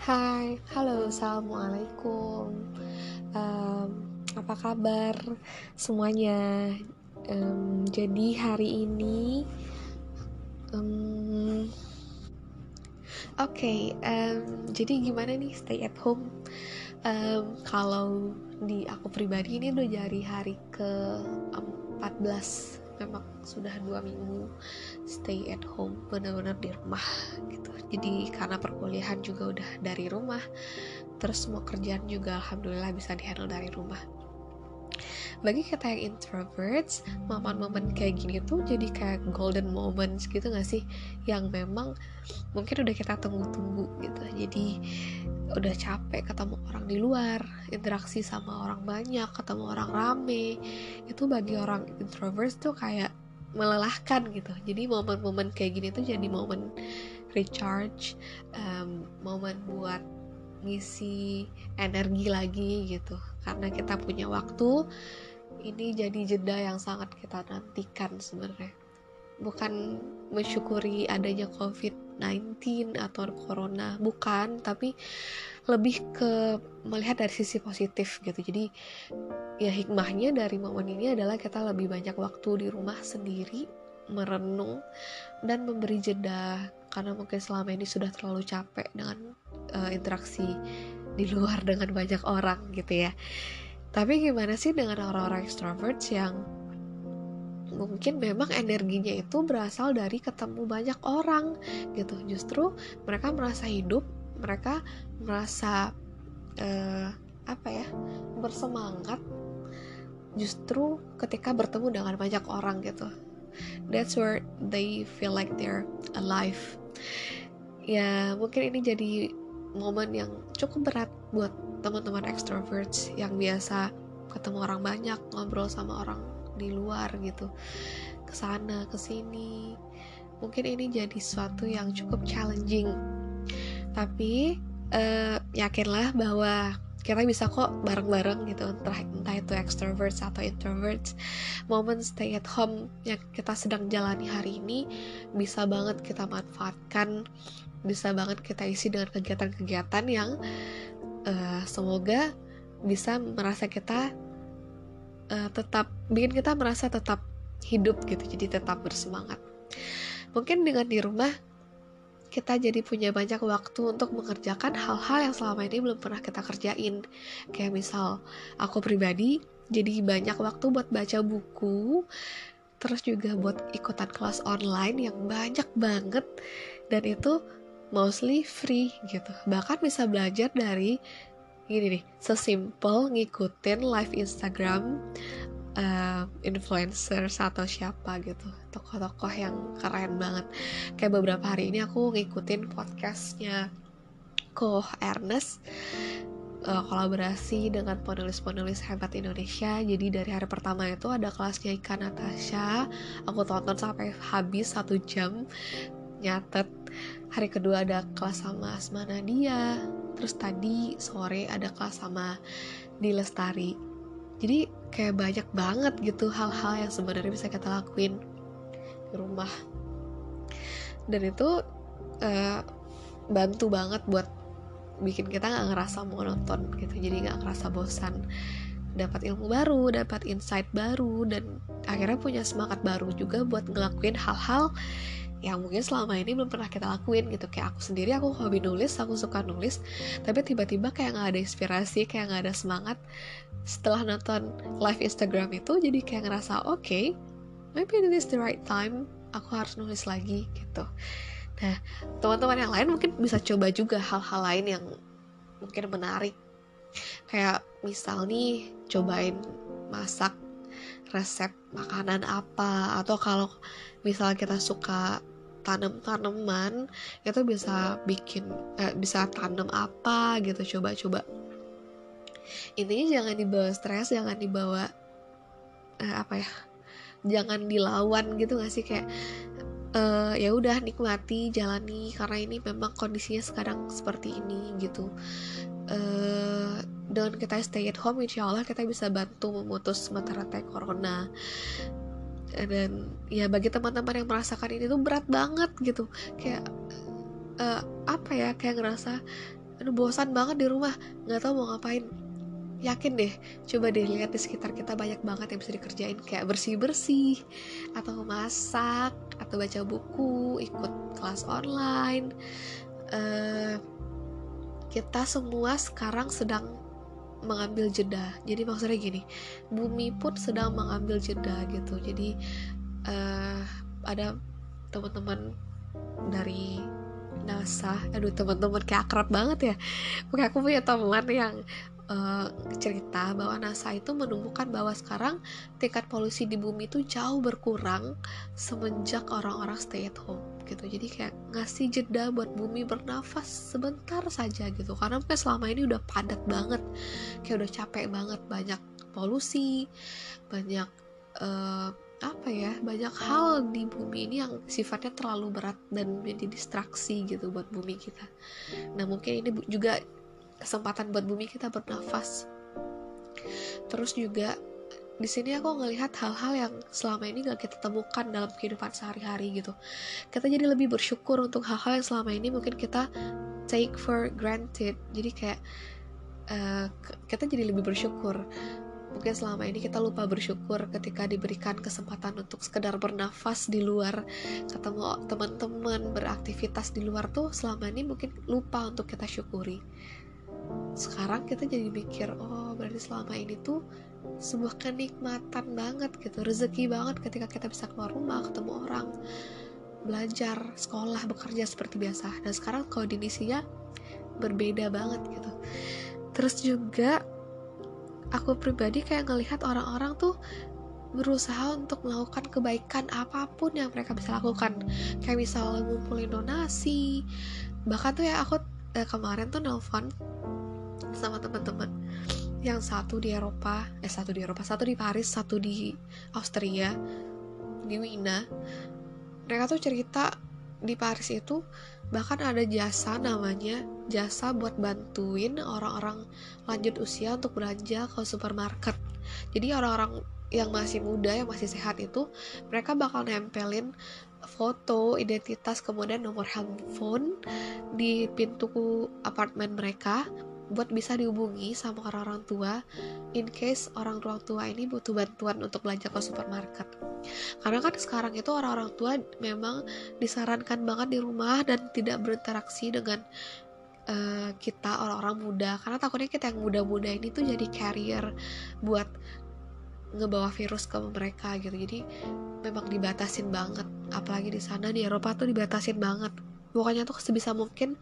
Hai, halo, assalamualaikum. Um, apa kabar semuanya? Um, jadi hari ini, um, oke, okay, um, jadi gimana nih stay at home? Um, kalau di aku pribadi ini udah jadi hari ke 14 memang sudah dua minggu stay at home benar-benar di rumah gitu. Jadi karena perkuliahan juga udah dari rumah terus mau kerjaan juga alhamdulillah bisa dihandle dari rumah bagi kita yang introverts momen-momen kayak gini tuh jadi kayak golden moments gitu gak sih? Yang memang mungkin udah kita tunggu-tunggu gitu. Jadi udah capek ketemu orang di luar interaksi sama orang banyak ketemu orang rame. Itu bagi orang introverts tuh kayak melelahkan gitu. Jadi momen-momen kayak gini tuh jadi momen recharge um, momen buat ngisi energi lagi gitu. Karena kita punya waktu ini jadi jeda yang sangat kita nantikan sebenarnya. Bukan mensyukuri adanya COVID-19 atau corona bukan tapi lebih ke melihat dari sisi positif gitu. Jadi ya hikmahnya dari momen ini adalah kita lebih banyak waktu di rumah sendiri merenung dan memberi jeda. Karena mungkin selama ini sudah terlalu capek dengan uh, interaksi di luar dengan banyak orang gitu ya tapi gimana sih dengan orang-orang extroverts yang mungkin memang energinya itu berasal dari ketemu banyak orang gitu. Justru mereka merasa hidup mereka merasa uh, apa ya bersemangat justru ketika bertemu dengan banyak orang gitu. That's where they feel like they're alive. Ya mungkin ini jadi momen yang cukup berat buat teman-teman extroverts yang biasa ketemu orang banyak ngobrol sama orang di luar gitu. Ke sana ke sini mungkin ini jadi sesuatu yang cukup challenging. Tapi uh, yakinlah bahwa kita bisa kok bareng-bareng gitu entah entah itu extroverts atau introverts. Momen stay at home yang kita sedang jalani hari ini bisa banget kita manfaatkan bisa banget kita isi dengan kegiatan-kegiatan yang uh, semoga bisa merasa kita uh, tetap bikin kita merasa tetap hidup gitu jadi tetap bersemangat. Mungkin dengan di rumah kita jadi punya banyak waktu untuk mengerjakan hal-hal yang selama ini belum pernah kita kerjain. Kayak misal aku pribadi jadi banyak waktu buat baca buku terus juga buat ikutan kelas online yang banyak banget dan itu mostly free gitu. Bahkan bisa belajar dari gini nih sesimpel ngikutin live Instagram uh, influencer atau siapa gitu tokoh-tokoh yang keren banget. Kayak beberapa hari ini aku ngikutin podcastnya Ko Ernest uh, kolaborasi dengan penulis-penulis hebat Indonesia. Jadi dari hari pertama itu ada kelasnya Ika Natasha. Aku tonton sampai habis satu jam nyatet. Hari kedua ada kelas sama Asma Nadia. Terus tadi sore ada kelas sama Di Lestari jadi kayak banyak banget gitu hal-hal yang sebenarnya bisa kita lakuin di rumah. Dan itu uh, bantu banget buat bikin kita nggak ngerasa monoton gitu jadi nggak ngerasa bosan. Dapat ilmu baru dapat insight baru dan akhirnya punya semangat baru juga buat ngelakuin hal-hal yang mungkin selama ini belum pernah kita lakuin gitu. Kayak aku sendiri aku hobi nulis aku suka nulis tapi tiba-tiba kayak nggak ada inspirasi kayak nggak ada semangat. Setelah nonton live Instagram itu jadi kayak ngerasa oke okay, maybe this is the right time aku harus nulis lagi gitu. Nah teman-teman yang lain mungkin bisa coba juga hal-hal lain yang mungkin menarik. Kayak misal nih cobain masak resep makanan apa? Atau kalau misal kita suka tanam tanaman itu bisa bikin eh, bisa tanam apa gitu coba-coba. Intinya jangan dibawa stres jangan dibawa eh, apa ya jangan dilawan gitu gak sih? Kayak uh, ya udah nikmati jalani karena ini memang kondisinya sekarang seperti ini gitu. Uh, dengan kita stay at home insya Allah kita bisa bantu memutus mata rantai corona dan ya bagi teman-teman yang merasakan ini tuh berat banget gitu. Kayak uh, apa ya kayak ngerasa aduh bosan banget di rumah nggak tahu mau ngapain. Yakin deh coba deh lihat di sekitar kita banyak banget yang bisa dikerjain kayak bersih bersih atau masak atau baca buku ikut kelas online. Uh, kita semua sekarang sedang mengambil jeda. Jadi maksudnya gini bumi pun sedang mengambil jeda gitu. Jadi uh, ada teman-teman dari NASA aduh teman-teman kayak akrab banget ya. Pokoknya aku punya teman yang uh, cerita bahwa NASA itu menemukan bahwa sekarang tingkat polusi di bumi itu jauh berkurang semenjak orang-orang stay at home gitu. Jadi kayak ngasih jeda buat bumi bernafas sebentar saja gitu. Karena mungkin selama ini udah padat banget kayak udah capek banget. Banyak polusi banyak uh, apa ya banyak hal di bumi ini yang sifatnya terlalu berat dan menjadi distraksi gitu buat bumi kita. Nah mungkin ini juga kesempatan buat bumi kita bernafas. Terus juga di sini aku ngelihat hal-hal yang selama ini gak kita temukan dalam kehidupan sehari-hari gitu. Kita jadi lebih bersyukur untuk hal-hal yang selama ini mungkin kita take for granted. Jadi kayak uh, kita jadi lebih bersyukur. Mungkin selama ini kita lupa bersyukur ketika diberikan kesempatan untuk sekedar bernafas di luar ketemu teman-teman beraktivitas di luar tuh selama ini mungkin lupa untuk kita syukuri sekarang kita jadi mikir oh berarti selama ini tuh sebuah kenikmatan banget gitu rezeki banget ketika kita bisa keluar rumah ketemu orang belajar sekolah bekerja seperti biasa. Dan sekarang kondisinya berbeda banget gitu. Terus juga aku pribadi kayak ngelihat orang-orang tuh berusaha untuk melakukan kebaikan apa pun yang mereka bisa lakukan. Kayak misalnya ngumpulin donasi bahkan tuh ya aku eh, kemarin tuh nelfon sama teman-teman. Yang satu di Eropa eh satu di Eropa satu di Paris satu di Austria di Wina. Mereka tuh cerita di Paris itu bahkan ada jasa namanya jasa buat bantuin orang-orang lanjut usia untuk belanja ke supermarket. Jadi orang-orang yang masih muda yang masih sehat itu mereka bakal nempelin foto identitas kemudian nomor handphone di pintu apartemen mereka buat bisa dihubungi sama orang-orang tua in case orang-orang tua ini butuh bantuan untuk belanja ke supermarket. Karena kan sekarang itu orang-orang tua memang disarankan banget di rumah dan tidak berinteraksi dengan uh, kita orang-orang muda. Karena takutnya kita yang muda-muda ini tuh jadi carrier buat ngebawa virus ke mereka gitu. Jadi memang dibatasin banget. Apalagi di sana di Eropa tuh dibatasin banget pokoknya tuh sebisa mungkin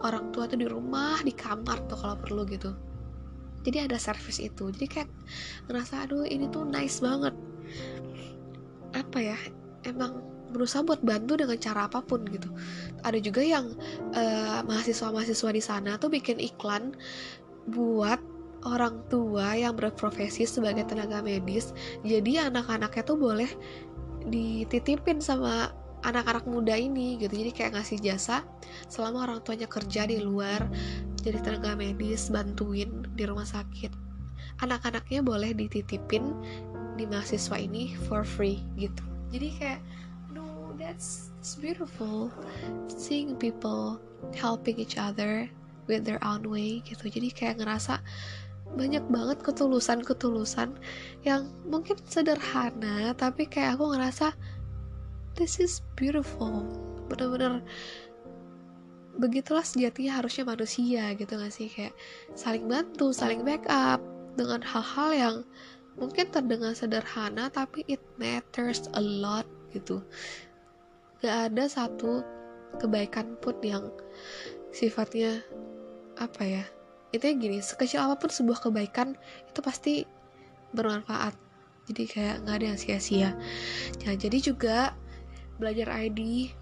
orang tua tuh di rumah di kamar tuh kalau perlu gitu. Jadi ada service itu. Jadi kayak ngerasa aduh ini tuh nice banget. Apa ya emang berusaha buat bantu dengan cara apa pun gitu. Ada juga yang uh, mahasiswa-mahasiswa di sana tuh bikin iklan buat orang tua yang berprofesi sebagai tenaga medis. Jadi anak-anaknya tuh boleh dititipin sama anak-anak muda ini gitu. Jadi kayak ngasih jasa selama orang tuanya kerja di luar jadi tenaga medis bantuin di rumah sakit. Anak-anaknya boleh dititipin di mahasiswa ini for free gitu. Jadi kayak no that's, that's beautiful seeing people helping each other with their own way gitu. Jadi kayak ngerasa banyak banget ketulusan-ketulusan yang mungkin sederhana tapi kayak aku ngerasa this is beautiful. Bener-bener begitulah sejatinya harusnya manusia gitu gak sih? Kayak saling bantu saling backup dengan hal-hal yang mungkin terdengar sederhana tapi it matters a lot gitu. Gak ada satu kebaikan pun yang sifatnya apa ya itu gini sekecil apa pun sebuah kebaikan itu pasti bermanfaat. Jadi kayak nggak ada yang sia-sia. Nah, jadi juga belajar ID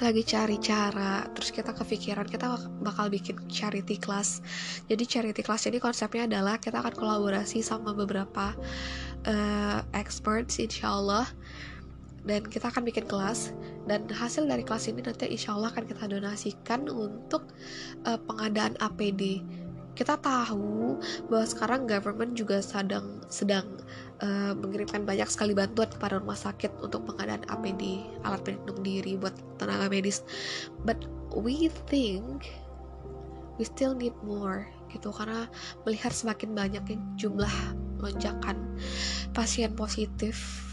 lagi cari cara terus kita kepikiran kita bakal bikin charity class. Jadi charity class ini konsepnya adalah kita akan kolaborasi sama beberapa uh, experts insyaallah. Dan kita akan bikin kelas dan hasil dari kelas ini nanti insya Allah akan kita donasikan untuk uh, pengadaan APD kita tahu bahwa sekarang government juga sedang sedang uh, mengirimkan banyak sekali bantuan kepada rumah sakit untuk pengadaan APD alat pelindung diri buat tenaga medis. But we think we still need more gitu. Karena melihat semakin banyak jumlah lonjakan pasien positif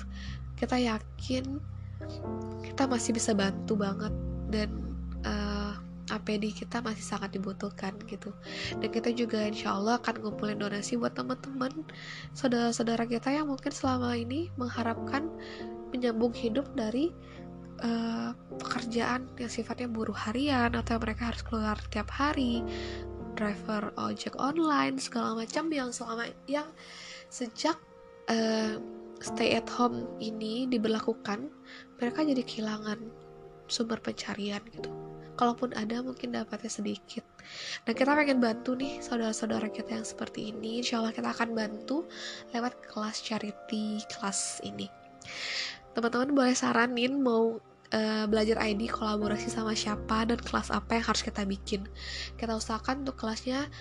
kita yakin kita masih bisa bantu banget dan APD kita masih sangat dibutuhkan gitu. Dan kita juga insya Allah akan ngumpulin donasi buat teman-teman saudara-saudara kita yang mungkin selama ini mengharapkan menyambung hidup dari uh, pekerjaan yang sifatnya buruh harian atau mereka harus keluar tiap hari driver ojek online segala macam yang selama yang sejak uh, stay at home ini diberlakukan mereka jadi kehilangan sumber pencarian gitu kalaupun ada mungkin dapatnya sedikit. Dan kita pengen bantu nih saudara-saudara kita yang seperti ini. Insya Allah kita akan bantu lewat kelas charity kelas ini. Teman-teman boleh saranin mau uh, belajar ID kolaborasi sama siapa dan kelas apa yang harus kita bikin. Kita usahakan untuk kelasnya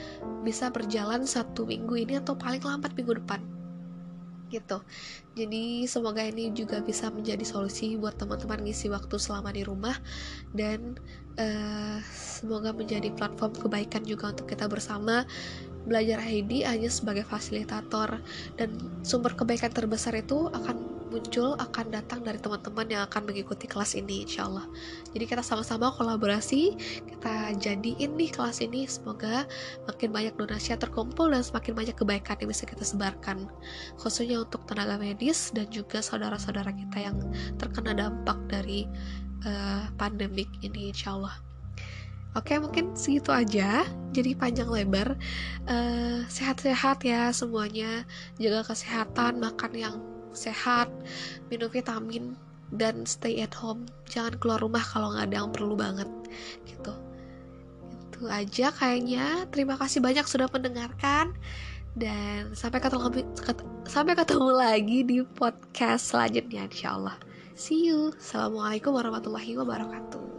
bisa berjalan satu minggu ini atau paling lambat minggu depan gitu. Jadi semoga ini juga bisa menjadi solusi buat teman-teman ngisi waktu selama di rumah. Dan uh, semoga menjadi platform kebaikan juga untuk kita bersama. Belajar ID hanya sebagai fasilitator. Dan sumber kebaikan terbesar itu akan muncul akan datang dari teman-teman yang akan mengikuti kelas ini insya Allah. Jadi kita sama-sama kolaborasi kita jadiin nih kelas ini semoga makin banyak donasi yang terkumpul dan semakin banyak kebaikan yang bisa kita sebarkan. Khususnya untuk tenaga medis dan juga saudara-saudara kita yang terkena dampak dari uh, pandemik ini insya Allah. Oke mungkin segitu aja. Jadi panjang lebar. Eh, Sehat-sehat uh, ya semuanya. Jaga kesehatan Makan yang sehat, minum vitamin, dan stay at home. Jangan keluar rumah kalau nggak ada yang perlu banget, gitu. Itu aja kayaknya. Terima kasih banyak sudah mendengarkan dan sampai ketemu sampai ketemu lagi di podcast selanjutnya insya Allah. See you. Assalamualaikum warahmatullahi wabarakatuh.